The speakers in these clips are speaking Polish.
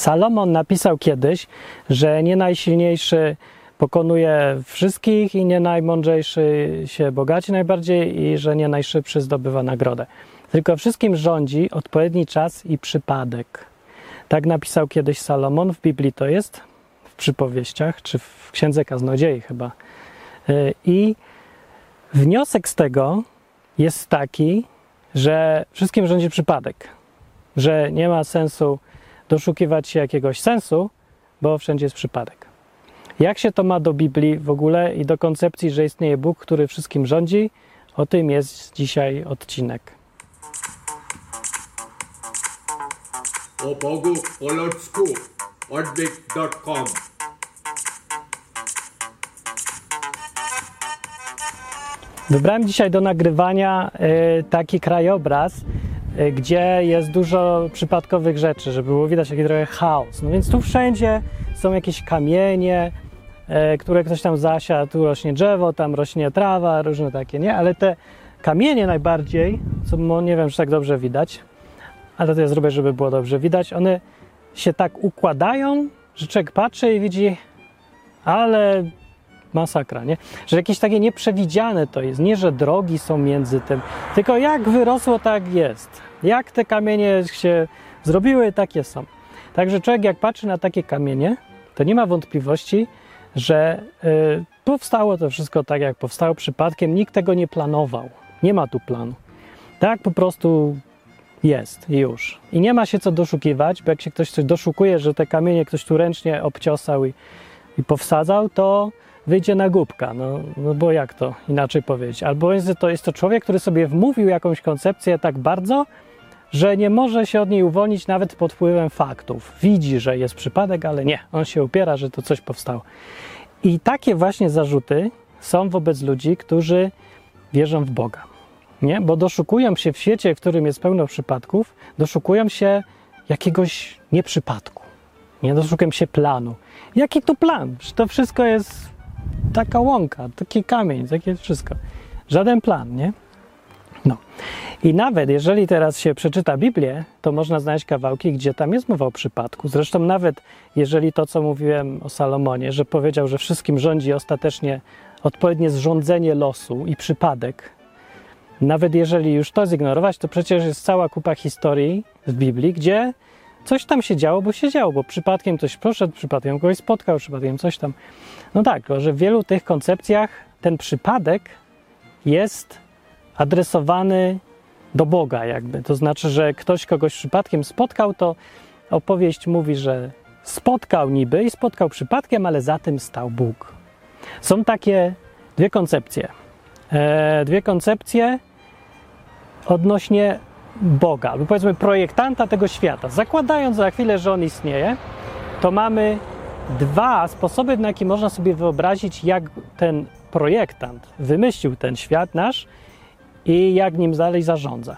Salomon napisał kiedyś, że nie najsilniejszy pokonuje wszystkich i nie najmądrzejszy się bogaci najbardziej i że nie najszybszy zdobywa nagrodę. Tylko wszystkim rządzi odpowiedni czas i przypadek. Tak napisał kiedyś Salomon w Biblii, to jest w przypowieściach, czy w Księdze Kaznodziei chyba. Y, I wniosek z tego jest taki, że wszystkim rządzi przypadek, że nie ma sensu doszukiwać się jakiegoś sensu, bo wszędzie jest przypadek. Jak się to ma do Biblii w ogóle i do koncepcji, że istnieje Bóg, który wszystkim rządzi? O tym jest dzisiaj odcinek. O Bogu po ludzku odwyk.com Wybrałem dzisiaj do nagrywania y, taki krajobraz, gdzie jest dużo przypadkowych rzeczy, żeby było widać taki trochę chaos. No więc tu wszędzie są jakieś kamienie, y, które ktoś tam zasiadł, tu rośnie drzewo, tam rośnie trawa, różne takie, nie? Ale te kamienie najbardziej, co nie wiem, czy tak dobrze widać, ale to ja zrobię, żeby było dobrze widać, one się tak układają, że człowiek patrzy i widzi, ale masakra, nie? Że jakieś takie nieprzewidziane to jest. Nie, że drogi są między tym, tylko jak wyrosło, tak jest. Jak te kamienie się zrobiły, takie są. Także człowiek, jak patrzy na takie kamienie, to nie ma wątpliwości, że y, powstało to wszystko tak, jak powstało przypadkiem. Nikt tego nie planował. Nie ma tu planu. Tak po prostu jest i już. I nie ma się co doszukiwać, bo jak się ktoś coś doszukuje, że te kamienie ktoś tu ręcznie obciosał i, i powsadzał, to wyjdzie na głupka. No, no bo jak to inaczej powiedzieć? Albo jest to, jest to człowiek, który sobie wmówił jakąś koncepcję tak bardzo, że nie może się od niej uwolnić nawet pod wpływem faktów. Widzi, że jest przypadek, ale nie. On się upiera, że to coś powstało. I takie właśnie zarzuty są wobec ludzi, którzy wierzą w Boga. Nie? Bo doszukują się w świecie, w którym jest pełno przypadków, doszukują się jakiegoś nieprzypadku. Nie doszukują się planu. Jaki tu plan? Że to wszystko jest taka łąka, taki kamień, takie wszystko. Żaden plan, nie? No. I nawet jeżeli teraz się przeczyta Biblię, to można znaleźć kawałki, gdzie tam jest mowa o przypadku. Zresztą nawet jeżeli to, co mówiłem o Salomonie, że powiedział, że wszystkim rządzi ostatecznie odpowiednie zrządzenie losu i przypadek, nawet jeżeli już to zignorować, to przecież jest cała kupa historii w Biblii, gdzie coś tam się działo, bo się działo, bo przypadkiem ktoś poszedł, przypadkiem kogoś spotkał, przypadkiem coś tam. No tak, że w wielu tych koncepcjach ten przypadek jest adresowany do Boga, jakby. To znaczy, że ktoś kogoś przypadkiem spotkał, to opowieść mówi, że spotkał niby i spotkał przypadkiem, ale za tym stał Bóg. Są takie dwie koncepcje. E, dwie koncepcje odnośnie Boga, albo powiedzmy projektanta tego świata. Zakładając za chwilę, że on istnieje, to mamy dwa sposoby, na jakie można sobie wyobrazić, jak ten projektant wymyślił ten świat nasz i jak nim dalej zarządza.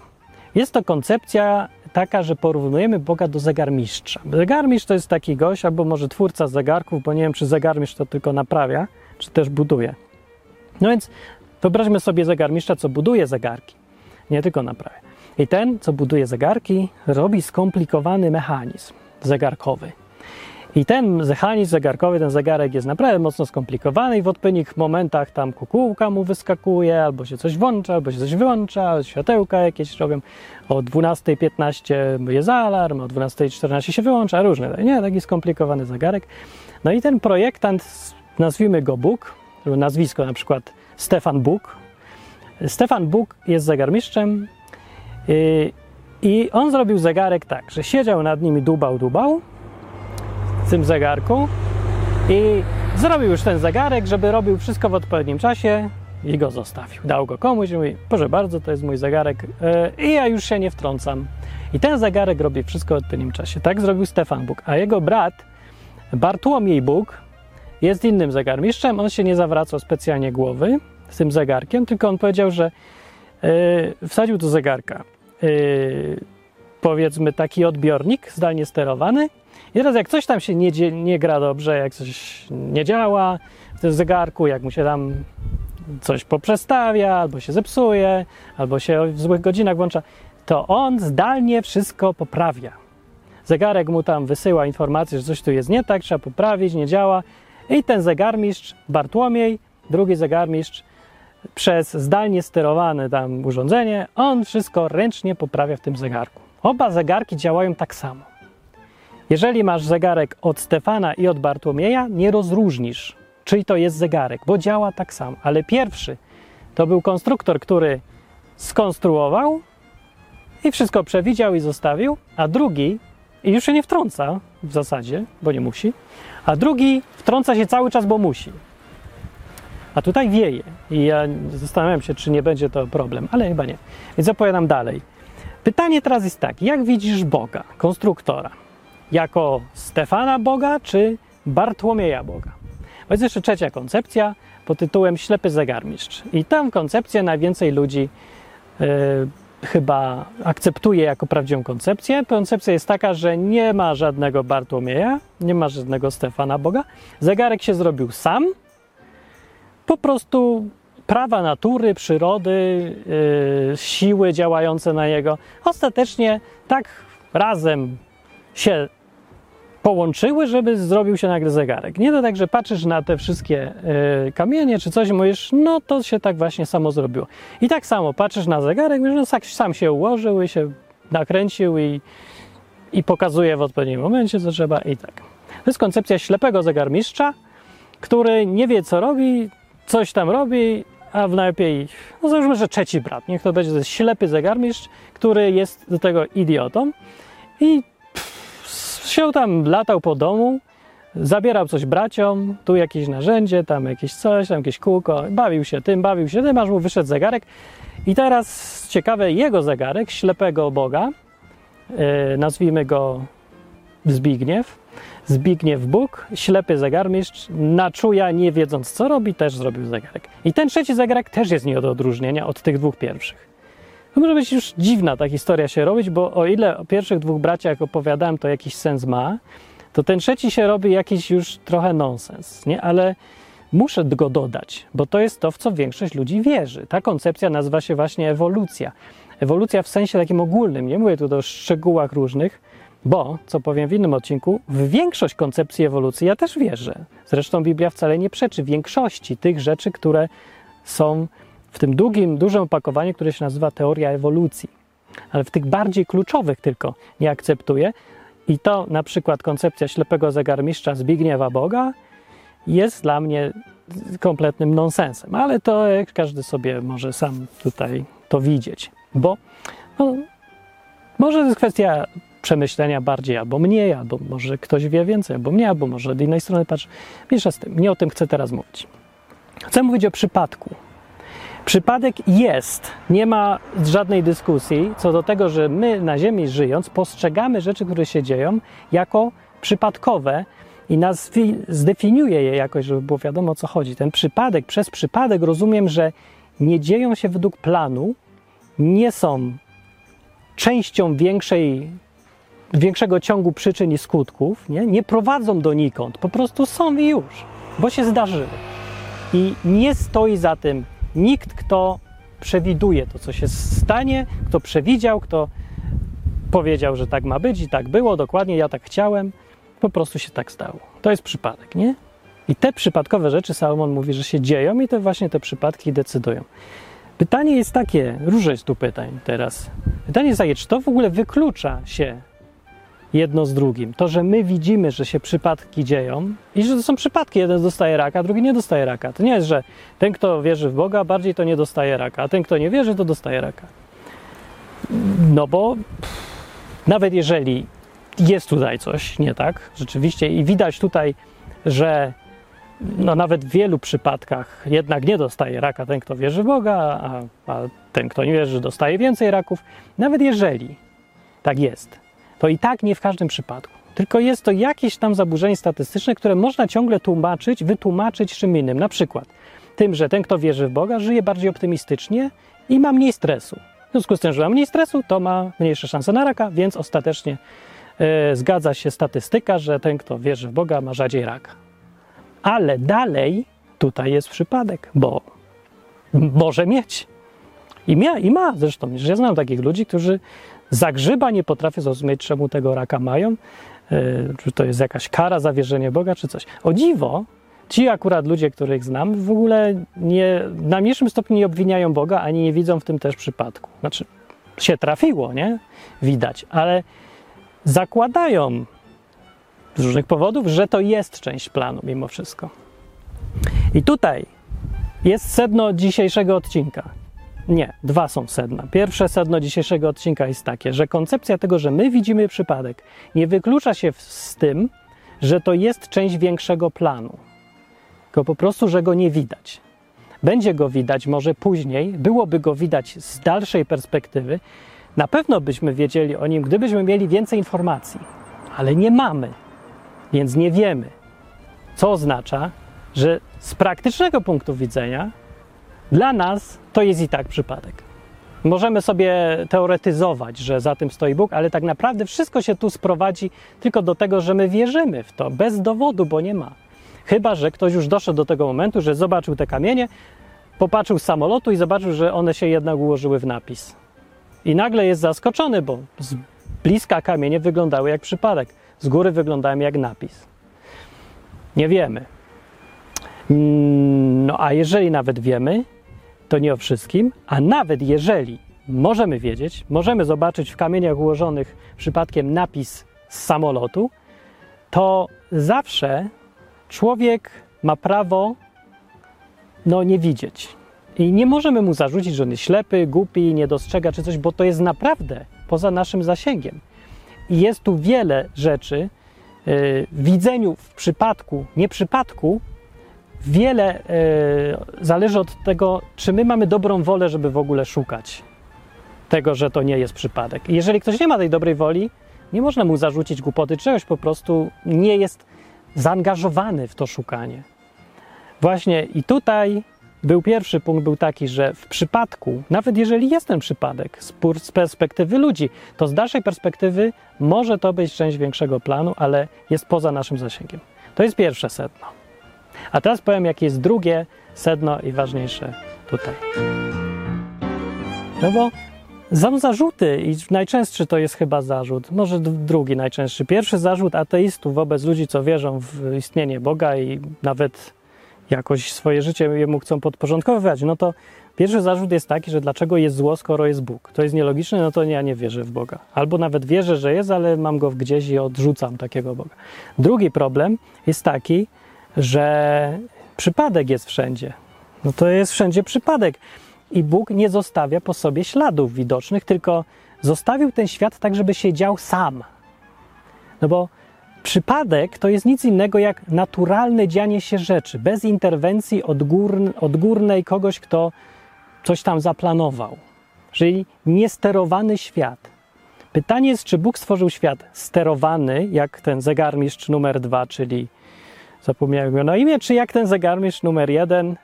Jest to koncepcja taka, że porównujemy Boga do zegarmistrza. Zegarmistrz to jest taki gość, albo może twórca zegarków, bo nie wiem, czy zegarmistrz to tylko naprawia, czy też buduje. No więc wyobraźmy sobie zegarmistrza, co buduje zegarki, nie tylko naprawia. I ten, co buduje zegarki, robi skomplikowany mechanizm zegarkowy. I ten mechanizm zegarkowy, ten zegarek jest naprawdę mocno skomplikowany i w odpowiednich momentach tam kukułka mu wyskakuje, albo się coś włącza, albo się coś wyłącza, światełka jakieś robią. O 12.15 jest alarm, o 12.14 się wyłącza, różne. Nie, taki skomplikowany zegarek. No i ten projektant, nazwijmy go Bóg, nazwisko na przykład Stefan Bóg. Stefan Bóg jest zegarmistrzem yy, i on zrobił zegarek tak, że siedział nad nim i dubał, dubał, tym zegarku i zrobił już ten zegarek, żeby robił wszystko w odpowiednim czasie i go zostawił. Dał go komuś i mówi, proszę bardzo, to jest mój zegarek yy, i ja już się nie wtrącam. I ten zegarek robi wszystko w odpowiednim czasie. Tak zrobił Stefan Bóg. A jego brat Bartłomiej Bóg jest innym zegarmistrzem. On się nie zawracał specjalnie głowy z tym zegarkiem, tylko on powiedział, że yy, wsadził do zegarka yy, powiedzmy taki odbiornik zdalnie sterowany i teraz jak coś tam się nie, nie gra dobrze, jak coś nie działa w tym zegarku, jak mu się tam coś poprzestawia, albo się zepsuje, albo się w złych godzinach włącza, to on zdalnie wszystko poprawia. zegarek mu tam wysyła informację, że coś tu jest nie tak, trzeba poprawić, nie działa. I ten zegarmistrz, Bartłomiej, drugi zegarmistrz, przez zdalnie sterowane tam urządzenie, on wszystko ręcznie poprawia w tym zegarku. Oba zegarki działają tak samo. Jeżeli masz zegarek od Stefana i od Bartłomieja, nie rozróżnisz, czyj to jest zegarek, bo działa tak samo. Ale pierwszy to był konstruktor, który skonstruował i wszystko przewidział i zostawił, a drugi, i już się nie wtrąca w zasadzie, bo nie musi, a drugi wtrąca się cały czas, bo musi. A tutaj wieje i ja zastanawiam się, czy nie będzie to problem, ale chyba nie. Więc opowiadam dalej. Pytanie teraz jest tak, jak widzisz Boga, konstruktora? Jako Stefana Boga czy Bartłomieja Boga? Bo jest jeszcze trzecia koncepcja pod tytułem Ślepy zegarmistrz. I tam koncepcję najwięcej ludzi yy, chyba akceptuje jako prawdziwą koncepcję. Koncepcja jest taka, że nie ma żadnego Bartłomieja, nie ma żadnego Stefana Boga. Zegarek się zrobił sam. Po prostu prawa natury, przyrody, yy, siły działające na jego ostatecznie tak razem się połączyły, żeby zrobił się nagle zegarek. Nie to tak, że patrzysz na te wszystkie y, kamienie czy coś i mówisz, no to się tak właśnie samo zrobiło. I tak samo patrzysz na zegarek, mówisz, no tak, sam się ułożył i się nakręcił i, i pokazuje w odpowiednim momencie, co trzeba i tak. To jest koncepcja ślepego zegarmistrza, który nie wie, co robi, coś tam robi, a najlepiej, no załóżmy, że trzeci brat, niech to będzie to ślepy zegarmistrz, który jest do tego idiotą i się tam latał po domu, zabierał coś braciom, tu jakieś narzędzie, tam jakieś coś, tam jakieś kółko, bawił się tym, bawił się tym, aż mu wyszedł zegarek. I teraz ciekawe, jego zegarek, ślepego Boga, yy, nazwijmy go Zbigniew, Zbigniew Bóg, ślepy zegarmistrz, naczuja, nie wiedząc co robi, też zrobił zegarek. I ten trzeci zegarek też jest nie do odróżnienia od tych dwóch pierwszych. Może być już dziwna ta historia się robić, bo o ile o pierwszych dwóch braciach opowiadałem, to jakiś sens ma, to ten trzeci się robi jakiś już trochę nonsens, nie? Ale muszę go dodać, bo to jest to, w co większość ludzi wierzy. Ta koncepcja nazywa się właśnie ewolucja. Ewolucja w sensie takim ogólnym, nie mówię tu o szczegółach różnych, bo, co powiem w innym odcinku, w większość koncepcji ewolucji ja też wierzę. Zresztą Biblia wcale nie przeczy większości tych rzeczy, które są w tym długim, dużym opakowaniu, które się nazywa teoria ewolucji. Ale w tych bardziej kluczowych tylko nie akceptuje. I to na przykład koncepcja ślepego zegarmistrza Zbigniewa Boga jest dla mnie kompletnym nonsensem. Ale to każdy sobie może sam tutaj to widzieć. Bo no, może to jest kwestia przemyślenia bardziej albo mniej, albo może ktoś wie więcej, albo mnie, albo może od innej strony patrz. Mniejsza z tym. Nie o tym chcę teraz mówić. Chcę mówić o przypadku, Przypadek jest, nie ma żadnej dyskusji co do tego, że my na Ziemi żyjąc postrzegamy rzeczy, które się dzieją, jako przypadkowe i nas zdefiniuje je jakoś, żeby było wiadomo o co chodzi. Ten przypadek, przez przypadek rozumiem, że nie dzieją się według planu, nie są częścią większej, większego ciągu przyczyn i skutków, nie, nie prowadzą donikąd, po prostu są i już, bo się zdarzyły. I nie stoi za tym nikt, kto przewiduje to, co się stanie, kto przewidział, kto powiedział, że tak ma być i tak było, dokładnie ja tak chciałem, po prostu się tak stało. To jest przypadek, nie? I te przypadkowe rzeczy Salomon mówi, że się dzieją i to właśnie te przypadki decydują. Pytanie jest takie, różne jest tu pytań teraz. Pytanie jest takie, czy to w ogóle wyklucza się jedno z drugim. To, że my widzimy, że się przypadki dzieją i że to są przypadki. Jeden dostaje raka, drugi nie dostaje raka. To nie jest, że ten, kto wierzy w Boga, bardziej to nie dostaje raka, a ten, kto nie wierzy, to dostaje raka. No bo nawet jeżeli jest tutaj coś nie tak, rzeczywiście, i widać tutaj, że no nawet w wielu przypadkach jednak nie dostaje raka ten, kto wierzy w Boga, a, a ten, kto nie wierzy, dostaje więcej raków. Nawet jeżeli tak jest, to i tak nie w każdym przypadku. Tylko jest to jakieś tam zaburzenie statystyczne, które można ciągle tłumaczyć, wytłumaczyć czym innym. Na przykład tym, że ten, kto wierzy w Boga, żyje bardziej optymistycznie i ma mniej stresu. W związku z tym, że ma mniej stresu, to ma mniejsze szanse na raka, więc ostatecznie yy, zgadza się statystyka, że ten, kto wierzy w Boga, ma rzadziej raka. Ale dalej tutaj jest przypadek, bo może mieć. I, mia, I ma zresztą, ja znam takich ludzi, którzy zagrzyba, nie potrafię zrozumieć, czemu tego raka mają, yy, czy to jest jakaś kara za wierzenie Boga, czy coś. O dziwo, ci akurat ludzie, których znam, w ogóle nie, na mniejszym stopniu nie obwiniają Boga, ani nie widzą w tym też przypadku. Znaczy, się trafiło, nie? Widać, ale zakładają z różnych powodów, że to jest część planu mimo wszystko. I tutaj jest sedno dzisiejszego odcinka. Nie, dwa są sedna. Pierwsze sedno dzisiejszego odcinka jest takie, że koncepcja tego, że my widzimy przypadek, nie wyklucza się z tym, że to jest część większego planu. Tylko po prostu, że go nie widać. Będzie go widać może później, byłoby go widać z dalszej perspektywy. Na pewno byśmy wiedzieli o nim, gdybyśmy mieli więcej informacji, ale nie mamy, więc nie wiemy. Co oznacza, że z praktycznego punktu widzenia dla nas to jest i tak przypadek. Możemy sobie teoretyzować, że za tym stoi Bóg, ale tak naprawdę wszystko się tu sprowadzi tylko do tego, że my wierzymy w to, bez dowodu, bo nie ma. Chyba, że ktoś już doszedł do tego momentu, że zobaczył te kamienie, popatrzył z samolotu i zobaczył, że one się jednak ułożyły w napis. I nagle jest zaskoczony, bo z bliska kamienie wyglądały jak przypadek, z góry wyglądają jak napis. Nie wiemy. No a jeżeli nawet wiemy, to nie o wszystkim, a nawet jeżeli możemy wiedzieć, możemy zobaczyć w kamieniach ułożonych przypadkiem napis z samolotu, to zawsze człowiek ma prawo no, nie widzieć. I nie możemy mu zarzucić, że on jest ślepy, głupi, nie dostrzega czy coś, bo to jest naprawdę poza naszym zasięgiem. I jest tu wiele rzeczy yy, w widzeniu w przypadku, nie przypadku, wiele yy, zależy od tego, czy my mamy dobrą wolę, żeby w ogóle szukać tego, że to nie jest przypadek. I jeżeli ktoś nie ma tej dobrej woli, nie można mu zarzucić głupoty czegoś, po prostu nie jest zaangażowany w to szukanie. Właśnie i tutaj był pierwszy punkt, był taki, że w przypadku, nawet jeżeli jest ten przypadek z perspektywy ludzi, to z dalszej perspektywy może to być część większego planu, ale jest poza naszym zasięgiem. To jest pierwsze sedno. A teraz powiem, jakie jest drugie sedno i ważniejsze tutaj. No bo są zarzuty i najczęstszy to jest chyba zarzut, może drugi najczęstszy. Pierwszy zarzut ateistów wobec ludzi, co wierzą w istnienie Boga i nawet jakoś swoje życie jemu chcą podporządkowywać, no to pierwszy zarzut jest taki, że dlaczego jest zło, skoro jest Bóg? To jest nielogiczne, no to ja nie wierzę w Boga. Albo nawet wierzę, że jest, ale mam go gdzieś i odrzucam takiego Boga. Drugi problem jest taki, że przypadek jest wszędzie. No to jest wszędzie przypadek. I Bóg nie zostawia po sobie śladów widocznych, tylko zostawił ten świat tak, żeby się dział sam. No bo przypadek to jest nic innego jak naturalne dzianie się rzeczy, bez interwencji odgórnej kogoś, kto coś tam zaplanował. Czyli niesterowany świat. Pytanie jest, czy Bóg stworzył świat sterowany, jak ten zegarmistrz numer dwa, czyli zapomniałem go na imię, czy jak ten zegarmistrz numer jeden,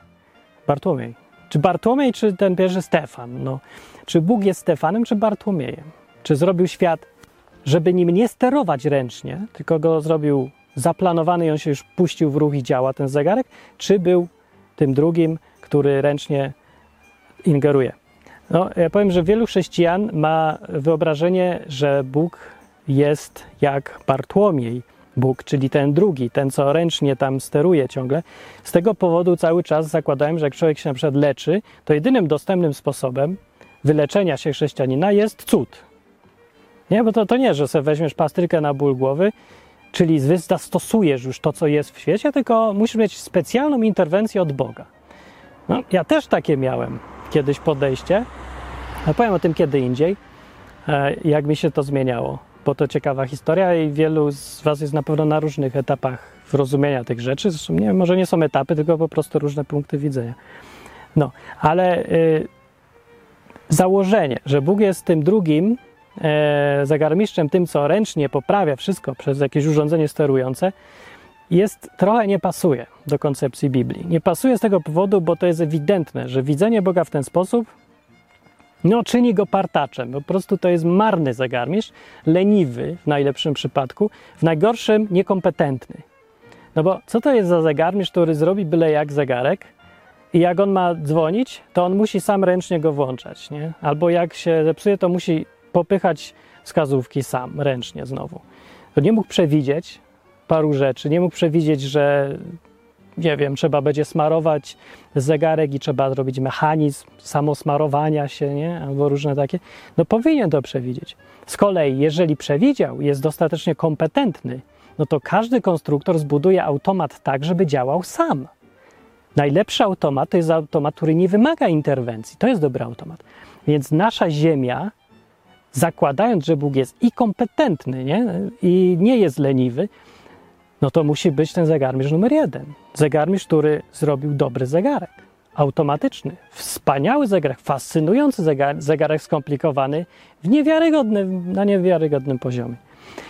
Bartłomiej. Czy Bartłomiej, czy ten pierwszy Stefan? No, czy Bóg jest Stefanem, czy Bartłomiejem? Czy zrobił świat, żeby nim nie sterować ręcznie, tylko go zrobił zaplanowany i on się już puścił w ruch i działa ten zegarek? Czy był tym drugim, który ręcznie ingeruje? No, ja powiem, że wielu chrześcijan ma wyobrażenie, że Bóg jest jak Bartłomiej, Bóg, czyli ten drugi, ten, co ręcznie tam steruje ciągle. Z tego powodu cały czas zakładałem, że jak człowiek się na przykład leczy, to jedynym dostępnym sposobem wyleczenia się chrześcijanina jest cud. Nie, bo to, to nie, że sobie weźmiesz pastrykę na ból głowy, czyli zastosujesz już to, co jest w świecie, tylko musisz mieć specjalną interwencję od Boga. No, ja też takie miałem kiedyś podejście, a powiem o tym kiedy indziej, e, jak mi się to zmieniało bo to ciekawa historia i wielu z Was jest na pewno na różnych etapach rozumienia tych rzeczy. Zresztą nie, może nie są etapy, tylko po prostu różne punkty widzenia. No, ale y, założenie, że Bóg jest tym drugim e, zegarmistrzem, tym, co ręcznie poprawia wszystko przez jakieś urządzenie sterujące, jest trochę nie pasuje do koncepcji Biblii. Nie pasuje z tego powodu, bo to jest ewidentne, że widzenie Boga w ten sposób no, czyni go partaczem. Po prostu to jest marny zegarmistrz, leniwy w najlepszym przypadku, w najgorszym niekompetentny. No bo co to jest za zegarmistrz, który zrobi byle jak zegarek i jak on ma dzwonić, to on musi sam ręcznie go włączać, nie? Albo jak się zepsuje, to musi popychać wskazówki sam, ręcznie znowu. To nie mógł przewidzieć paru rzeczy, nie mógł przewidzieć, że nie wiem, trzeba będzie smarować zegarek i trzeba zrobić mechanizm samosmarowania się, nie? Albo różne takie. No powinien to przewidzieć. Z kolei, jeżeli przewidział, jest dostatecznie kompetentny, no to każdy konstruktor zbuduje automat tak, żeby działał sam. Najlepszy automat to jest automat, który nie wymaga interwencji. To jest dobry automat. Więc nasza Ziemia, zakładając, że Bóg jest i kompetentny, nie? i nie jest leniwy, no to musi być ten zegarmistrz numer jeden. Zegarmistrz, który zrobił dobry zegarek. Automatyczny, wspaniały zegarek, fascynujący zegar, zegarek skomplikowany w na niewiarygodnym poziomie.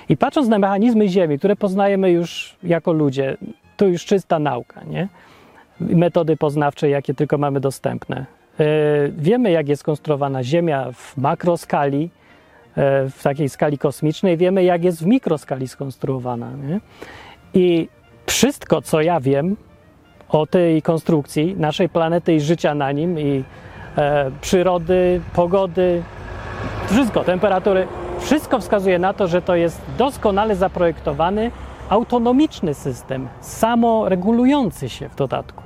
I patrząc na mechanizmy Ziemi, które poznajemy już jako ludzie, to już czysta nauka, nie? metody poznawcze, jakie tylko mamy dostępne. E, wiemy, jak jest konstruowana Ziemia w makroskali, e, w takiej skali kosmicznej, wiemy, jak jest w mikroskali skonstruowana. Nie? I wszystko, co ja wiem o tej konstrukcji naszej planety i życia na nim, i e, przyrody, pogody, wszystko, temperatury, wszystko wskazuje na to, że to jest doskonale zaprojektowany, autonomiczny system, samoregulujący się w dodatku.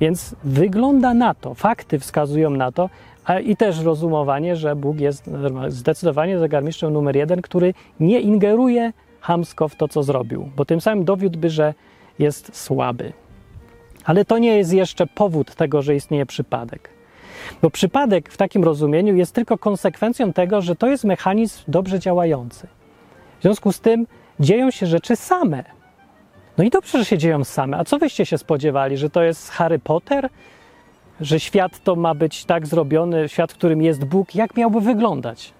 Więc wygląda na to, fakty wskazują na to, a i też rozumowanie, że Bóg jest zdecydowanie zegarmistrzem numer jeden, który nie ingeruje hamsko w to, co zrobił, bo tym samym dowiódłby, że jest słaby. Ale to nie jest jeszcze powód tego, że istnieje przypadek. Bo przypadek w takim rozumieniu jest tylko konsekwencją tego, że to jest mechanizm dobrze działający. W związku z tym dzieją się rzeczy same. No i dobrze, że się dzieją same. A co wyście się spodziewali, że to jest Harry Potter? Że świat to ma być tak zrobiony, świat, w którym jest Bóg, jak miałby wyglądać?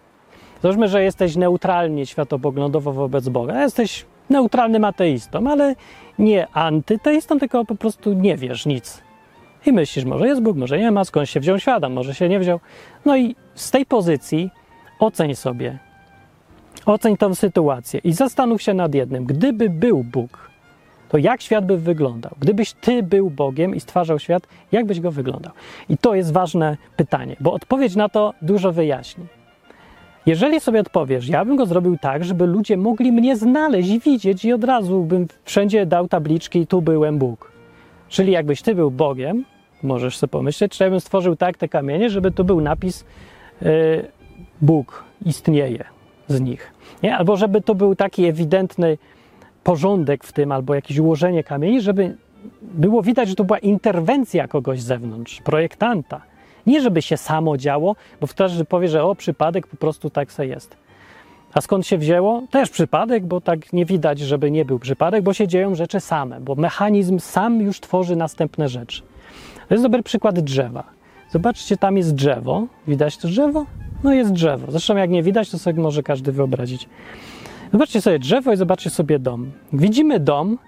Załóżmy, że jesteś neutralnie światopoglądowo wobec Boga. Jesteś neutralnym ateistą, ale nie antyteistą, tylko po prostu nie wiesz nic. I myślisz, może jest Bóg, może nie ma, skąd się wziął świat, może się nie wziął. No i z tej pozycji oceń sobie, oceń tę sytuację i zastanów się nad jednym. Gdyby był Bóg, to jak świat by wyglądał? Gdybyś ty był Bogiem i stwarzał świat, jak byś go wyglądał? I to jest ważne pytanie, bo odpowiedź na to dużo wyjaśni. Jeżeli sobie odpowiesz, ja bym go zrobił tak, żeby ludzie mogli mnie znaleźć widzieć, i od razu bym wszędzie dał tabliczki, tu byłem Bóg. Czyli jakbyś ty był Bogiem, możesz sobie pomyśleć, czy ja bym stworzył tak te kamienie, żeby tu był napis yy, Bóg istnieje z nich. Nie? Albo żeby to był taki ewidentny porządek w tym, albo jakieś ułożenie kamieni, żeby było widać, że to była interwencja kogoś z zewnątrz, projektanta. Nie żeby się samo działo, bo ktoś powie, że o, przypadek, po prostu tak se jest. A skąd się wzięło? Też przypadek, bo tak nie widać, żeby nie był przypadek, bo się dzieją rzeczy same, bo mechanizm sam już tworzy następne rzeczy. To jest dobry przykład drzewa. Zobaczcie, tam jest drzewo. Widać to drzewo? No jest drzewo. Zresztą jak nie widać, to sobie może każdy wyobrazić. Zobaczcie sobie drzewo i zobaczcie sobie dom. Widzimy dom,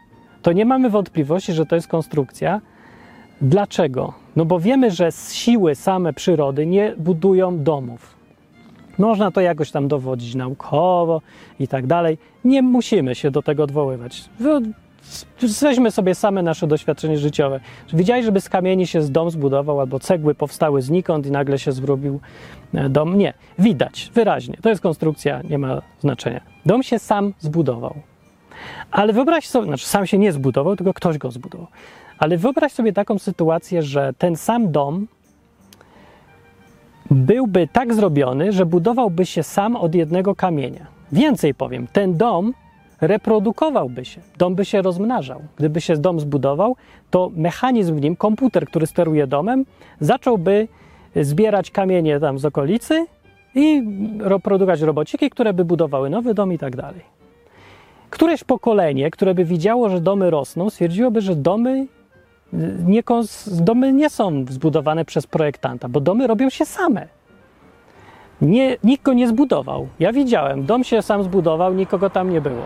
to nie mamy wątpliwości, że to jest konstrukcja. Dlaczego? No bo wiemy, że siły same przyrody nie budują domów. Można to jakoś tam dowodzić naukowo i tak dalej. Nie musimy się do tego odwoływać. Weźmy sobie same nasze doświadczenie życiowe. Widziałeś, żeby z kamieni się z dom zbudował, albo cegły powstały znikąd i nagle się zrobił e, dom? Nie. Widać, wyraźnie. To jest konstrukcja, nie ma znaczenia. Dom się sam zbudował. Ale wyobraź sobie, znaczy sam się nie zbudował, tylko ktoś go zbudował. Ale wyobraź sobie taką sytuację, że ten sam dom byłby tak zrobiony, że budowałby się sam od jednego kamienia. Więcej powiem, ten dom reprodukowałby się, dom by się rozmnażał. Gdyby się dom zbudował, to mechanizm w nim, komputer, który steruje domem, zacząłby zbierać kamienie tam z okolicy i produkować robociki, które by budowały nowy dom i tak dalej. Któreś pokolenie, które by widziało, że domy rosną, stwierdziłoby, że domy nie, domy nie są zbudowane przez projektanta, bo domy robią się same. Nie, nikt go nie zbudował. Ja widziałem, dom się sam zbudował, nikogo tam nie było.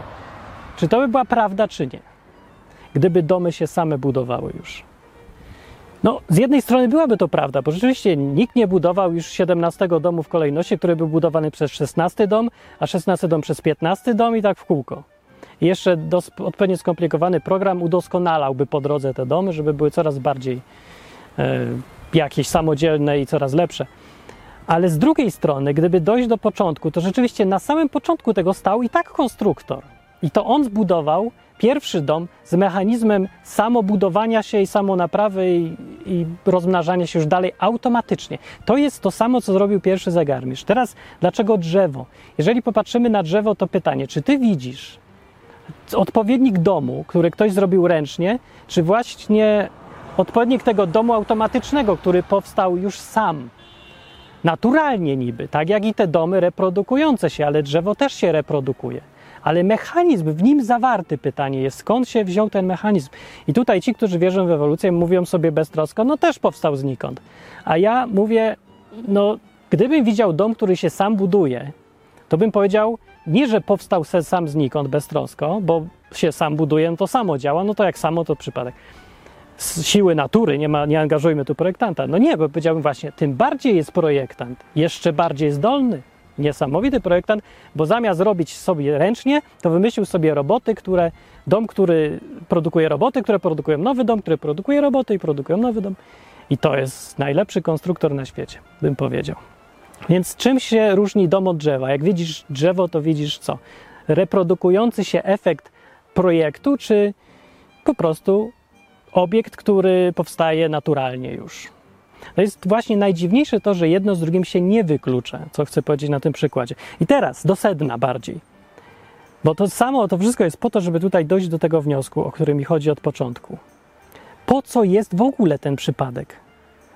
Czy to by była prawda, czy nie? Gdyby domy się same budowały już. No, z jednej strony byłaby to prawda, bo rzeczywiście nikt nie budował już 17 domu w kolejności, który był budowany przez 16 dom, a 16 dom przez 15 dom i tak w kółko. Jeszcze odpowiednio skomplikowany program udoskonalałby po drodze te domy, żeby były coraz bardziej e, jakieś samodzielne i coraz lepsze. Ale z drugiej strony, gdyby dojść do początku, to rzeczywiście na samym początku tego stał i tak konstruktor. I to on zbudował pierwszy dom z mechanizmem samobudowania się i samonaprawy i, i rozmnażania się już dalej automatycznie. To jest to samo, co zrobił pierwszy zegarmistrz. Teraz, dlaczego drzewo? Jeżeli popatrzymy na drzewo, to pytanie, czy ty widzisz odpowiednik domu, który ktoś zrobił ręcznie, czy właśnie odpowiednik tego domu automatycznego, który powstał już sam? Naturalnie niby, tak jak i te domy reprodukujące się, ale drzewo też się reprodukuje. Ale mechanizm w nim zawarty, pytanie jest, skąd się wziął ten mechanizm? I tutaj ci, którzy wierzą w ewolucję, mówią sobie beztrosko, no też powstał znikąd. A ja mówię, no gdybym widział dom, który się sam buduje, to bym powiedział, nie, że powstał se sam znikąd beztrosko, bo się sam buduje, no to samo działa, no to jak samo to przypadek. Z siły natury, nie, ma, nie angażujmy tu projektanta. No nie, bo powiedziałbym właśnie, tym bardziej jest projektant, jeszcze bardziej zdolny, niesamowity projektant, bo zamiast robić sobie ręcznie, to wymyślił sobie roboty, które, dom, który produkuje roboty, które produkują nowy dom, który produkuje roboty i produkują nowy dom. I to jest najlepszy konstruktor na świecie, bym powiedział. Więc czym się różni dom od drzewa? Jak widzisz drzewo, to widzisz co? Reprodukujący się efekt projektu, czy po prostu obiekt, który powstaje naturalnie już? To jest właśnie najdziwniejsze to, że jedno z drugim się nie wyklucza, co chcę powiedzieć na tym przykładzie. I teraz do sedna bardziej. Bo to samo, to wszystko jest po to, żeby tutaj dojść do tego wniosku, o którym mi chodzi od początku. Po co jest w ogóle ten przypadek?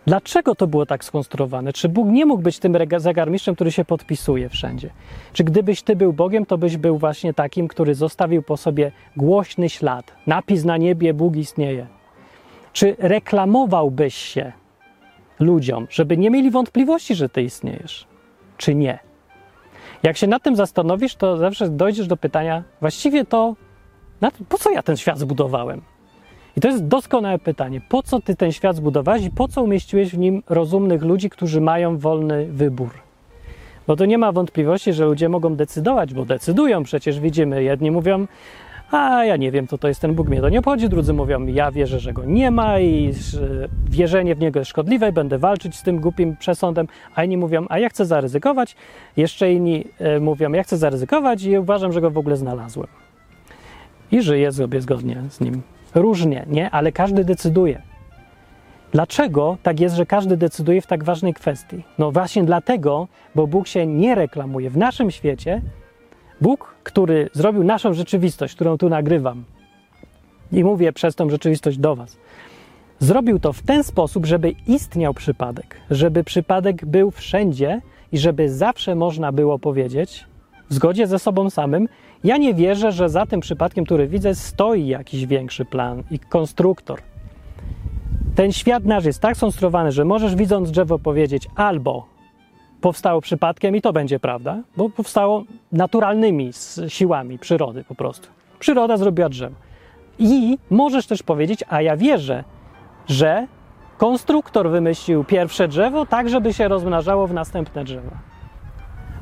Dlaczego to było tak skonstruowane? Czy Bóg nie mógł być tym zegarmistrzem, który się podpisuje wszędzie? Czy gdybyś ty był Bogiem, to byś był właśnie takim, który zostawił po sobie głośny ślad, napis na niebie Bóg istnieje? Czy reklamowałbyś się ludziom, żeby nie mieli wątpliwości, że ty istniejesz? Czy nie? Jak się nad tym zastanowisz, to zawsze dojdziesz do pytania, właściwie to po co ja ten świat zbudowałem? I to jest doskonałe pytanie. Po co ty ten świat zbudowałeś i po co umieściłeś w nim rozumnych ludzi, którzy mają wolny wybór? Bo to nie ma wątpliwości, że ludzie mogą decydować, bo decydują przecież, widzimy. Jedni mówią, a ja nie wiem, co to jest ten Bóg, mnie to nie obchodzi. Drudzy mówią, ja wierzę, że go nie ma i wierzenie w niego jest szkodliwe, będę walczyć z tym głupim przesądem. A inni mówią, a ja chcę zaryzykować. Jeszcze inni e, mówią, ja chcę zaryzykować i uważam, że go w ogóle znalazłem. I żyję sobie zgodnie z nim. Różnie, nie? Ale każdy decyduje. Dlaczego tak jest, że każdy decyduje w tak ważnej kwestii? No właśnie dlatego, bo Bóg się nie reklamuje. W naszym świecie Bóg, który zrobił naszą rzeczywistość, którą tu nagrywam i mówię przez tą rzeczywistość do Was, zrobił to w ten sposób, żeby istniał przypadek, żeby przypadek był wszędzie i żeby zawsze można było powiedzieć, w zgodzie ze sobą samym, ja nie wierzę, że za tym przypadkiem, który widzę, stoi jakiś większy plan i konstruktor. Ten świat nasz jest tak skonstruowany, że możesz widząc drzewo powiedzieć albo powstało przypadkiem i to będzie prawda, bo powstało naturalnymi siłami przyrody po prostu. Przyroda zrobiła drzewo. I możesz też powiedzieć, a ja wierzę, że konstruktor wymyślił pierwsze drzewo tak, żeby się rozmnażało w następne drzewa.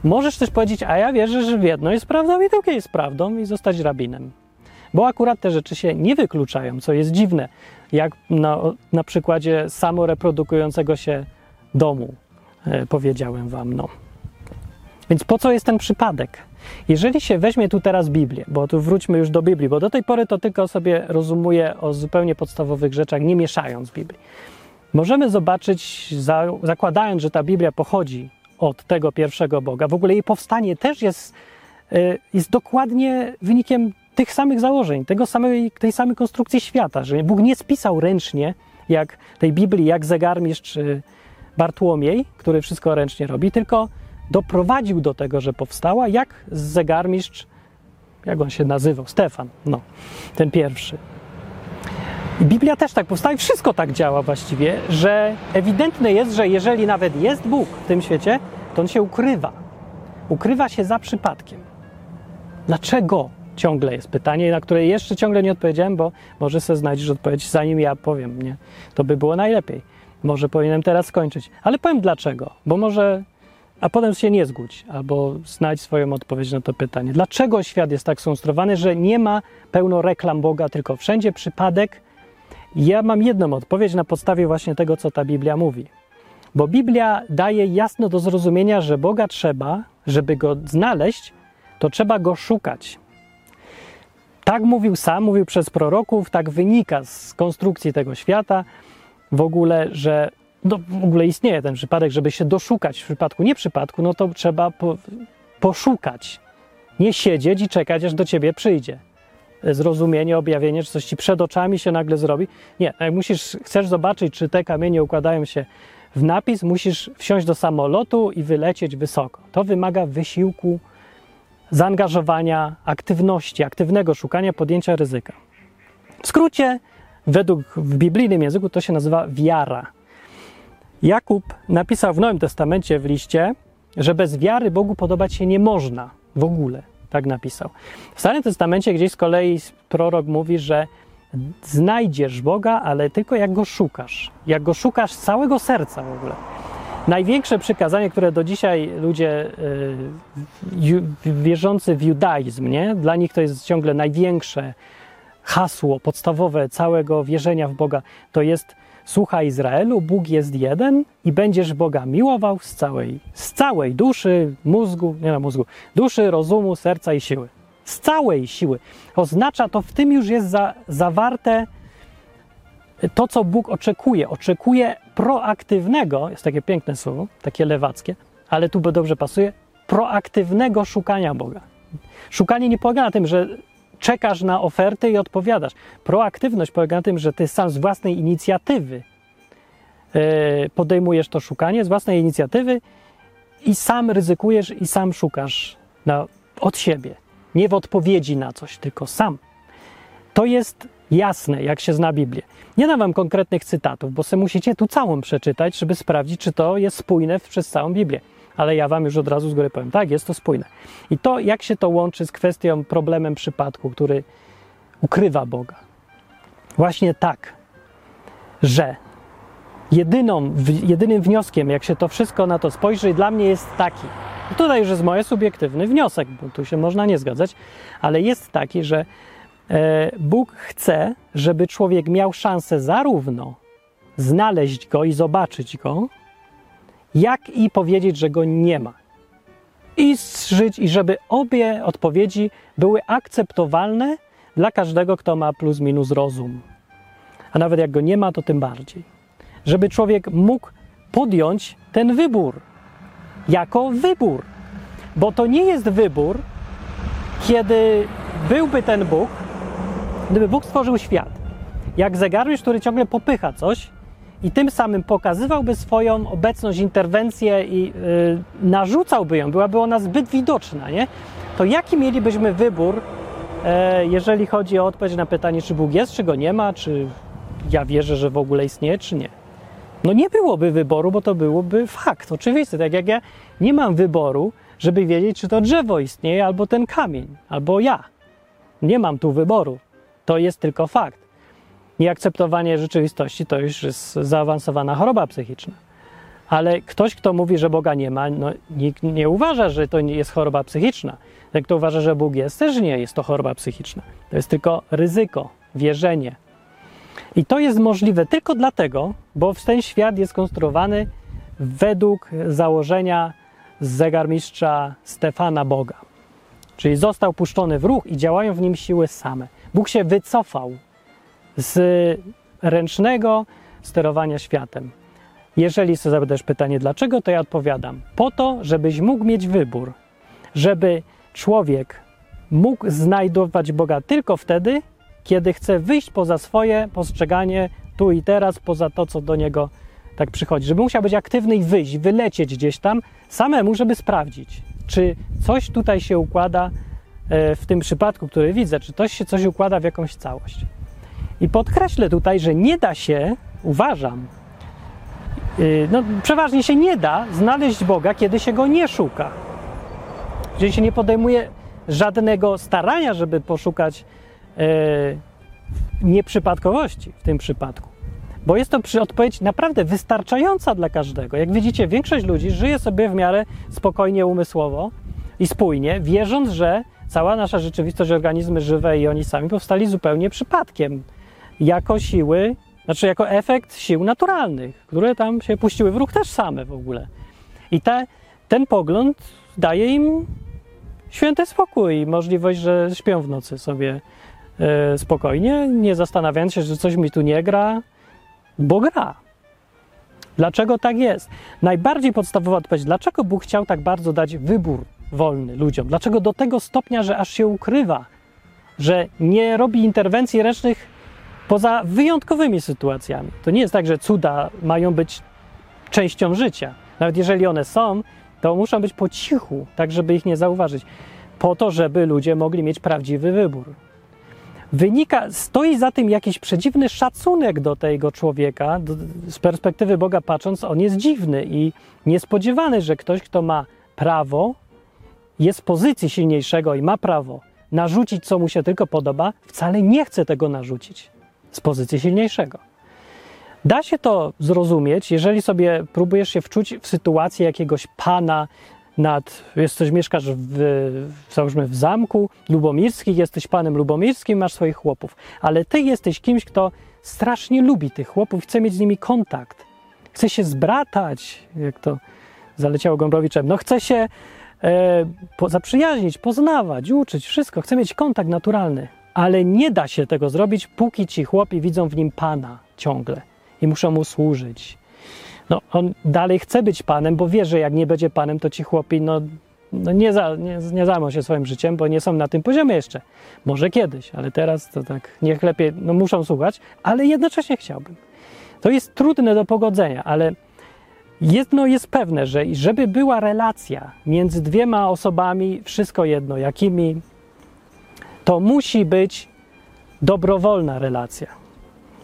Możesz też powiedzieć, a ja wierzę, że jedno jest prawdą i drugie jest prawdą i zostać rabinem. Bo akurat te rzeczy się nie wykluczają, co jest dziwne, jak na, na przykładzie samoreprodukującego się domu, e, powiedziałem wam. No. Więc po co jest ten przypadek? Jeżeli się weźmie tu teraz Biblię, bo tu wróćmy już do Biblii, bo do tej pory to tylko sobie rozumuję o zupełnie podstawowych rzeczach, nie mieszając Biblii. Możemy zobaczyć, za, zakładając, że ta Biblia pochodzi od tego pierwszego Boga. W ogóle jej powstanie też jest, y, jest dokładnie wynikiem tych samych założeń, tego samej, tej samej konstrukcji świata, że Bóg nie spisał ręcznie, jak tej Biblii, jak zegarmistrz Bartłomiej, który wszystko ręcznie robi, tylko doprowadził do tego, że powstała, jak zegarmistrz, jak on się nazywał, Stefan, no, ten pierwszy. I Biblia też tak powstała i wszystko tak działa właściwie, że ewidentne jest, że jeżeli nawet jest Bóg w tym świecie, to on się ukrywa. Ukrywa się za przypadkiem. Dlaczego? Ciągle jest pytanie, na które jeszcze ciągle nie odpowiedziałem, bo może sobie znajdziesz odpowiedź, zanim ja powiem, nie? To by było najlepiej. Może powinienem teraz skończyć. Ale powiem dlaczego, bo może a potem się nie zgódź, albo znajdź swoją odpowiedź na to pytanie. Dlaczego świat jest tak skonstruowany, że nie ma pełno reklam Boga, tylko wszędzie przypadek ja mam jedną odpowiedź na podstawie właśnie tego, co ta Biblia mówi. Bo Biblia daje jasno do zrozumienia, że Boga trzeba, żeby go znaleźć, to trzeba go szukać. Tak mówił sam, mówił przez proroków, tak wynika z konstrukcji tego świata w ogóle, że no, w ogóle istnieje ten przypadek, żeby się doszukać w przypadku nieprzypadku, no to trzeba po, poszukać. Nie siedzieć i czekać, aż do ciebie przyjdzie. Zrozumienie, objawienie, czy coś ci przed oczami się nagle zrobi. Nie, jak musisz, chcesz zobaczyć, czy te kamienie układają się w napis, musisz wsiąść do samolotu i wylecieć wysoko. To wymaga wysiłku, zaangażowania, aktywności, aktywnego szukania, podjęcia ryzyka. W skrócie, według w biblijnym języku to się nazywa wiara. Jakub napisał w Nowym Testamencie w liście, że bez wiary Bogu podobać się nie można w ogóle. Tak napisał. W Starym Testamencie gdzieś z kolei prorok mówi, że znajdziesz Boga, ale tylko jak go szukasz. Jak go szukasz z całego serca w ogóle. Największe przykazanie, które do dzisiaj ludzie y, wierzący w judaizm, nie? dla nich to jest ciągle największe hasło podstawowe całego wierzenia w Boga, to jest Słuchaj Izraelu, Bóg jest jeden i będziesz Boga miłował z całej, z całej duszy, mózgu, nie na mózgu, duszy, rozumu, serca i siły. Z całej siły. Oznacza to, w tym już jest za, zawarte to, co Bóg oczekuje. Oczekuje proaktywnego, jest takie piękne słowo, takie lewackie, ale tu dobrze pasuje, proaktywnego szukania Boga. Szukanie nie polega na tym, że czekasz na oferty i odpowiadasz. Proaktywność polega na tym, że ty sam z własnej inicjatywy e, podejmujesz to szukanie, z własnej inicjatywy i sam ryzykujesz i sam szukasz na, od siebie. Nie w odpowiedzi na coś, tylko sam. To jest jasne, jak się zna Biblię. Nie dam wam konkretnych cytatów, bo sobie musicie tu całą przeczytać, żeby sprawdzić, czy to jest spójne przez całą Biblię ale ja Wam już od razu z góry powiem, tak, jest to spójne. I to, jak się to łączy z kwestią, problemem przypadku, który ukrywa Boga. Właśnie tak, że jedyną, jedynym wnioskiem, jak się to wszystko na to spojrzy, dla mnie jest taki. Tutaj już jest mój subiektywny wniosek, bo tu się można nie zgadzać, ale jest taki, że e, Bóg chce, żeby człowiek miał szansę zarówno znaleźć go i zobaczyć go, jak i powiedzieć, że go nie ma. I żyć, i żeby obie odpowiedzi były akceptowalne dla każdego, kto ma plus minus rozum. A nawet jak go nie ma, to tym bardziej. Żeby człowiek mógł podjąć ten wybór jako wybór. Bo to nie jest wybór, kiedy byłby ten Bóg, gdyby Bóg stworzył świat. Jak zegarmistrz, który ciągle popycha coś, i tym samym pokazywałby swoją obecność, interwencję i yy, narzucałby ją, byłaby ona zbyt widoczna, nie? to jaki mielibyśmy wybór, e, jeżeli chodzi o odpowiedź na pytanie, czy Bóg jest, czy go nie ma, czy ja wierzę, że w ogóle istnieje, czy nie? No nie byłoby wyboru, bo to byłoby fakt, oczywisty. Tak jak ja nie mam wyboru, żeby wiedzieć, czy to drzewo istnieje, albo ten kamień, albo ja. Nie mam tu wyboru. To jest tylko fakt. Nieakceptowanie rzeczywistości to już jest zaawansowana choroba psychiczna. Ale ktoś, kto mówi, że Boga nie ma, no, nikt nie uważa, że to nie jest choroba psychiczna. Ten, kto uważa, że Bóg jest, też nie jest to choroba psychiczna. To jest tylko ryzyko, wierzenie. I to jest możliwe tylko dlatego, bo ten świat jest konstruowany według założenia zegarmistrza Stefana Boga. Czyli został puszczony w ruch i działają w nim siły same. Bóg się wycofał z ręcznego sterowania światem. Jeżeli zadajesz pytanie, dlaczego, to ja odpowiadam. Po to, żebyś mógł mieć wybór, żeby człowiek mógł znajdować Boga tylko wtedy, kiedy chce wyjść poza swoje postrzeganie tu i teraz, poza to, co do niego tak przychodzi. Żeby musiał być aktywny i wyjść, wylecieć gdzieś tam samemu, żeby sprawdzić, czy coś tutaj się układa e, w tym przypadku, który widzę, czy coś się coś układa w jakąś całość. I podkreślę tutaj, że nie da się, uważam, y, no, przeważnie się nie da znaleźć Boga, kiedy się go nie szuka. Jeżeli się nie podejmuje żadnego starania, żeby poszukać e, nieprzypadkowości w tym przypadku. Bo jest to przy odpowiedź naprawdę wystarczająca dla każdego. Jak widzicie, większość ludzi żyje sobie w miarę spokojnie umysłowo i spójnie, wierząc, że cała nasza rzeczywistość, organizmy żywe i oni sami powstali zupełnie przypadkiem jako siły Znaczy jako efekt sił naturalnych, które tam się puściły w ruch też same w ogóle. I te, ten pogląd daje im święty spokój i możliwość, że śpią w nocy sobie e, spokojnie, nie zastanawiając się, że coś mi tu nie gra, bo gra. Dlaczego tak jest? Najbardziej podstawowa odpowiedź, dlaczego Bóg chciał tak bardzo dać wybór wolny ludziom? Dlaczego do tego stopnia, że aż się ukrywa, że nie robi interwencji ręcznych poza wyjątkowymi sytuacjami? To nie jest tak, że cuda mają być częścią życia. Nawet jeżeli one są, to muszą być po cichu, tak żeby ich nie zauważyć, po to, żeby ludzie mogli mieć prawdziwy wybór. Wynika, stoi za tym jakiś przedziwny szacunek do tego człowieka. Z perspektywy Boga patrząc, on jest dziwny i niespodziewany, że ktoś, kto ma prawo, jest w pozycji silniejszego i ma prawo narzucić, co mu się tylko podoba, wcale nie chce tego narzucić z pozycji silniejszego. Da się to zrozumieć, jeżeli sobie próbujesz się wczuć w sytuację jakiegoś pana nad, jesteś, mieszkasz w, załóżmy w zamku lubomirskich, jesteś panem lubomirskim, masz swoich chłopów, ale ty jesteś kimś, kto strasznie lubi tych chłopów, chce mieć z nimi kontakt, chce się zbratać, jak to zaleciało Gombrowiczem, no chce się e, po, zaprzyjaźnić, poznawać, uczyć, wszystko, chce mieć kontakt naturalny, ale nie da się tego zrobić, póki ci chłopi widzą w nim pana ciągle i muszą mu służyć. No, on dalej chce być panem, bo wie, że jak nie będzie panem, to ci chłopi no, no nie, za, nie, nie zajmą się swoim życiem, bo nie są na tym poziomie jeszcze. Może kiedyś, ale teraz to tak niech lepiej, no muszą słuchać, ale jednocześnie chciałbym. To jest trudne do pogodzenia, ale jedno jest pewne, że żeby była relacja między dwiema osobami, wszystko jedno, jakimi, to musi być dobrowolna relacja.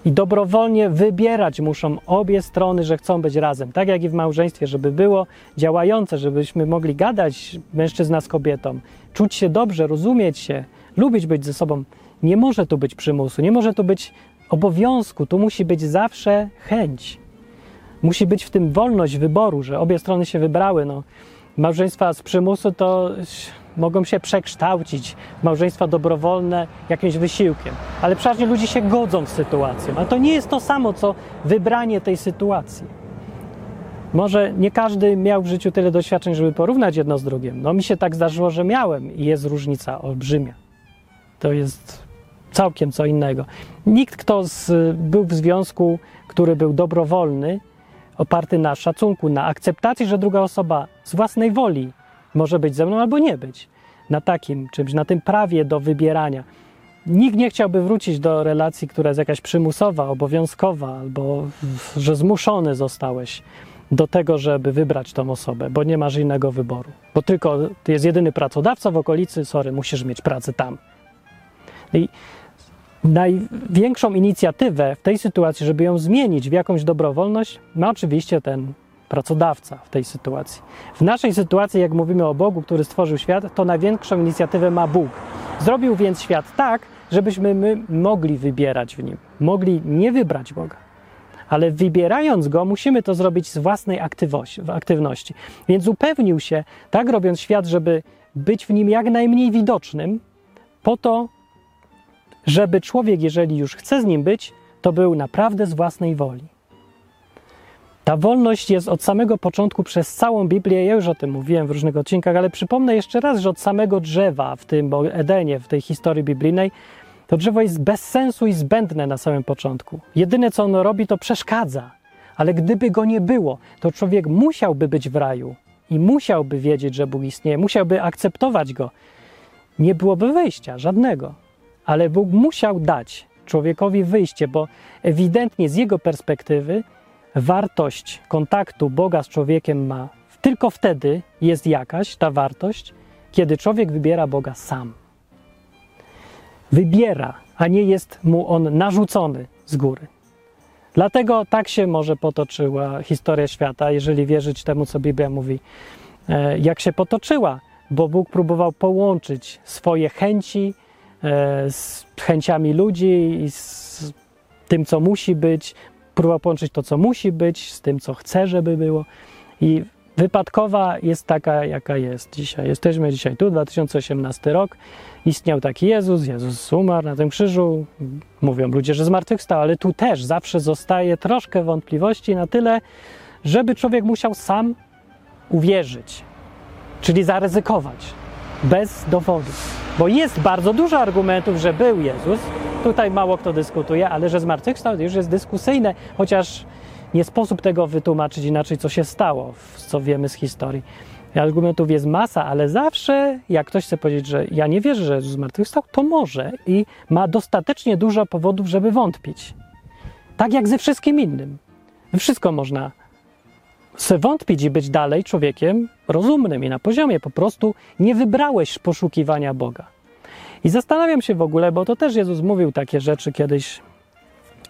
I dobrowolnie wybierać muszą obie strony, że chcą być razem. Tak jak i w małżeństwie, żeby było działające, żebyśmy mogli gadać mężczyzna z kobietą, czuć się dobrze, rozumieć się, lubić być ze sobą. Nie może tu być przymusu, nie może tu być obowiązku, tu musi być zawsze chęć. Musi być w tym wolność wyboru, że obie strony się wybrały. No, małżeństwa z przymusu to mogą się przekształcić w małżeństwa dobrowolne jakimś wysiłkiem. Ale przeważnie ludzie się godzą z sytuacją. Ale to nie jest to samo, co wybranie tej sytuacji. Może nie każdy miał w życiu tyle doświadczeń, żeby porównać jedno z drugim. No mi się tak zdarzyło, że miałem i jest różnica olbrzymia. To jest całkiem co innego. Nikt, kto z, był w związku, który był dobrowolny, oparty na szacunku, na akceptacji, że druga osoba z własnej woli może być ze mną albo nie być. Na takim czymś, na tym prawie do wybierania. Nikt nie chciałby wrócić do relacji, która jest jakaś przymusowa, obowiązkowa, albo że zmuszony zostałeś do tego, żeby wybrać tą osobę, bo nie masz innego wyboru. Bo tylko jest jedyny pracodawca w okolicy, sorry, musisz mieć pracę tam. I największą inicjatywę w tej sytuacji, żeby ją zmienić w jakąś dobrowolność, ma oczywiście ten pracodawca w tej sytuacji. W naszej sytuacji, jak mówimy o Bogu, który stworzył świat, to największą inicjatywę ma Bóg. Zrobił więc świat tak, żebyśmy my mogli wybierać w nim, mogli nie wybrać Boga. Ale wybierając go, musimy to zrobić z własnej aktywności. Więc upewnił się, tak robiąc świat, żeby być w nim jak najmniej widocznym, po to, żeby człowiek, jeżeli już chce z nim być, to był naprawdę z własnej woli. Ta wolność jest od samego początku przez całą Biblię. Ja już o tym mówiłem w różnych odcinkach, ale przypomnę jeszcze raz, że od samego drzewa w tym Edenie, w tej historii biblijnej, to drzewo jest bez sensu i zbędne na samym początku. Jedyne co ono robi, to przeszkadza. Ale gdyby go nie było, to człowiek musiałby być w raju i musiałby wiedzieć, że Bóg istnieje, musiałby akceptować go. Nie byłoby wyjścia żadnego. Ale Bóg musiał dać człowiekowi wyjście, bo ewidentnie z jego perspektywy wartość kontaktu Boga z człowiekiem ma tylko wtedy jest jakaś ta wartość, kiedy człowiek wybiera Boga sam. Wybiera, a nie jest mu on narzucony z góry. Dlatego tak się może potoczyła historia świata, jeżeli wierzyć temu, co Biblia mówi, e, jak się potoczyła, bo Bóg próbował połączyć swoje chęci e, z chęciami ludzi i z tym, co musi być, próbował połączyć to, co musi być, z tym, co chce, żeby było. I wypadkowa jest taka, jaka jest dzisiaj. Jesteśmy dzisiaj tu, 2018 rok. Istniał taki Jezus, Jezus umarł na tym krzyżu. Mówią ludzie, że zmartwychwstał, ale tu też zawsze zostaje troszkę wątpliwości na tyle, żeby człowiek musiał sam uwierzyć, czyli zaryzykować, bez dowodów. Bo jest bardzo dużo argumentów, że był Jezus. Tutaj mało kto dyskutuje, ale że zmartwychwstał już jest dyskusyjne, chociaż nie sposób tego wytłumaczyć inaczej, co się stało, co wiemy z historii. Argumentów jest masa, ale zawsze, jak ktoś chce powiedzieć, że ja nie wierzę, że Jezus zmartwychwstał, to może i ma dostatecznie dużo powodów, żeby wątpić. Tak jak ze wszystkim innym. Wszystko można se wątpić i być dalej człowiekiem rozumnym i na poziomie. Po prostu nie wybrałeś poszukiwania Boga. I zastanawiam się w ogóle, bo to też Jezus mówił takie rzeczy kiedyś,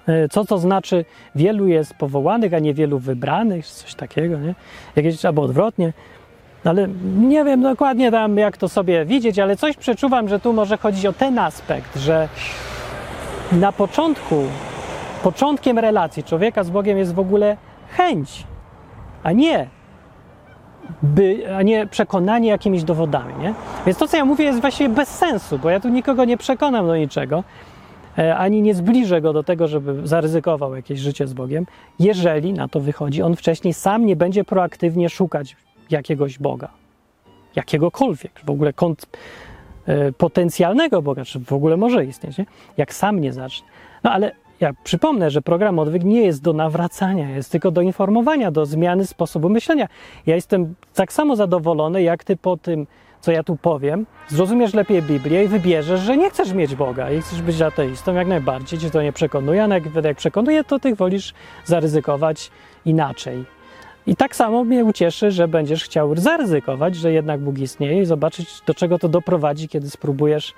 e, co to znaczy wielu jest powołanych, a niewielu wybranych, coś takiego, nie? Jakieś, albo odwrotnie. Ale nie wiem dokładnie tam, jak to sobie widzieć, ale coś przeczuwam, że tu może chodzić o ten aspekt, że na początku, początkiem relacji człowieka z Bogiem jest w ogóle chęć a nie, by, a nie przekonanie jakimiś dowodami. Nie? Więc to, co ja mówię, jest właściwie bez sensu, bo ja tu nikogo nie przekonam do niczego, e, ani nie zbliżę go do tego, żeby zaryzykował jakieś życie z Bogiem, jeżeli na to wychodzi, on wcześniej sam nie będzie proaktywnie szukać jakiegoś Boga, jakiegokolwiek, w ogóle kont, e, potencjalnego Boga, czy w ogóle może istnieć, nie? jak sam nie zacznie. No ale ja przypomnę, że program odwyk nie jest do nawracania, jest tylko do informowania, do zmiany sposobu myślenia. Ja jestem tak samo zadowolony, jak ty po tym, co ja tu powiem, zrozumiesz lepiej Biblię i wybierzesz, że nie chcesz mieć Boga i chcesz być ateistą jak najbardziej, cię to nie przekonuje, a jak, jak przekonuje, to ty wolisz zaryzykować inaczej. I tak samo mnie ucieszy, że będziesz chciał zaryzykować, że jednak Bóg istnieje i zobaczyć, do czego to doprowadzi, kiedy spróbujesz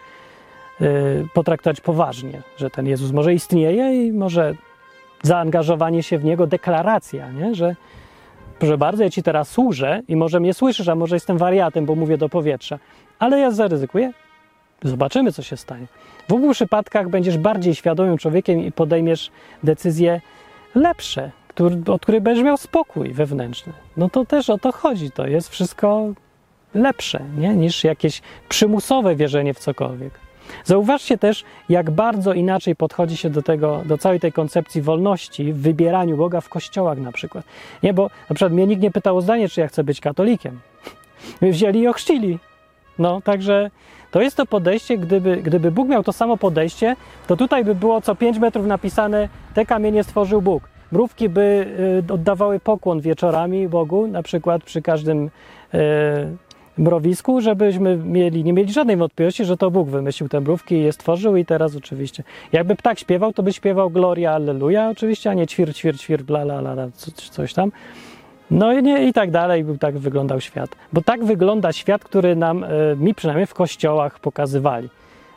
potraktować poważnie, że ten Jezus może istnieje i może zaangażowanie się w Niego, deklaracja, nie? że proszę bardzo, ja Ci teraz służę i może mnie słyszysz, a może jestem wariatem, bo mówię do powietrza, ale ja zaryzykuję, zobaczymy, co się stanie. W obu przypadkach będziesz bardziej świadomym człowiekiem i podejmiesz decyzje lepsze, który, od których będziesz miał spokój wewnętrzny. No to też o to chodzi, to jest wszystko lepsze nie? niż jakieś przymusowe wierzenie w cokolwiek. Zauważcie też, jak bardzo inaczej podchodzi się do tego, do całej tej koncepcji wolności w wybieraniu Boga w kościołach na przykład. Nie, bo na przykład mnie nikt nie pytał o zdanie, czy ja chcę być katolikiem. My wzięli i ochrzcili. No, także to jest to podejście, gdyby, gdyby Bóg miał to samo podejście, to tutaj by było co 5 metrów napisane, te kamienie stworzył Bóg. Mrówki by y, oddawały pokłon wieczorami Bogu, na przykład przy każdym y, mrowisku, żebyśmy mieli, nie mieli żadnej wątpliwości, że to Bóg wymyślił te mrówki i je stworzył i teraz oczywiście. Jakby ptak śpiewał, to by śpiewał Gloria, Alleluja oczywiście, a nie ćwir, ćwir, ćwir, bla, la, la, la coś tam. No i, nie, i tak dalej, by tak wyglądał świat. Bo tak wygląda świat, który nam, e, mi przynajmniej w kościołach pokazywali.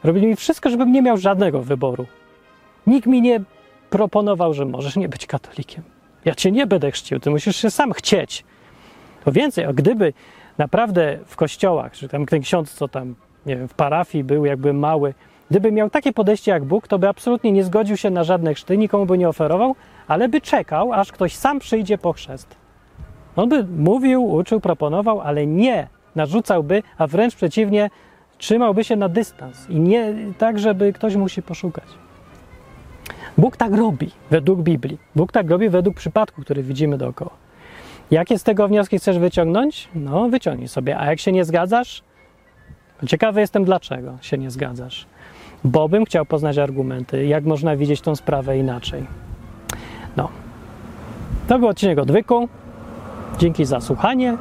Robili mi wszystko, żebym nie miał żadnego wyboru. Nikt mi nie proponował, że możesz nie być katolikiem. Ja cię nie będę chrzcił, ty musisz się sam chcieć. To więcej, a gdyby naprawdę w kościołach, czy tam ten ksiądz, co tam, nie wiem, w parafii był jakby mały, gdyby miał takie podejście jak Bóg, to by absolutnie nie zgodził się na żadne chrzty, nikomu by nie oferował, ale by czekał, aż ktoś sam przyjdzie po chrzest. On by mówił, uczył, proponował, ale nie narzucałby, a wręcz przeciwnie, trzymałby się na dystans i nie tak, żeby ktoś musi poszukać. Bóg tak robi według Biblii. Bóg tak robi według przypadku, który widzimy dookoła. Jakie z tego wnioski chcesz wyciągnąć? No, wyciągnij sobie. A jak się nie zgadzasz? Ciekawy jestem, dlaczego się nie zgadzasz. Bo bym chciał poznać argumenty, jak można widzieć tą sprawę inaczej. No. To był odcinek odwyku. Dzięki za słuchanie.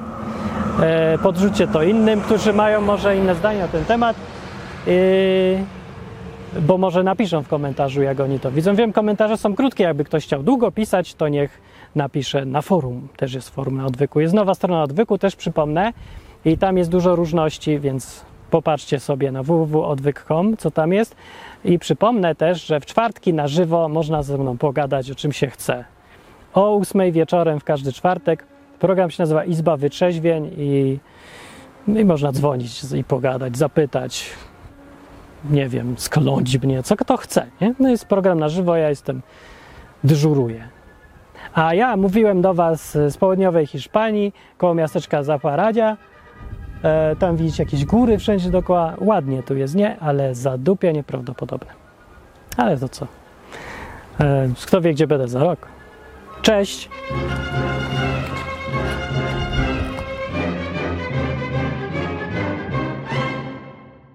E, podrzućcie to innym, którzy mają może inne zdania na ten temat. E, bo może napiszą w komentarzu, jak oni to widzą. Wiem, komentarze są krótkie. Jakby ktoś chciał długo pisać, to niech napiszę na forum. Też jest forum na odwyku. Jest nowa strona odwyku, też przypomnę. I tam jest dużo różności, więc popatrzcie sobie na www.odwyk.com, co tam jest. I przypomnę też, że w czwartki na żywo można ze mną pogadać o czym się chce. O 8 wieczorem w każdy czwartek. Program się nazywa Izba Wytrzeźwień i, i można dzwonić i pogadać, zapytać, nie wiem, skląć mnie, co kto chce. Nie? No jest program na żywo, ja jestem, dyżuruję. A ja mówiłem do Was z południowej Hiszpanii, koło miasteczka Zaparadia. E, tam widzicie jakieś góry wszędzie dookoła. Ładnie tu jest, nie? Ale zadupia nieprawdopodobne. Ale to co? E, kto wie, gdzie będę za rok. Cześć!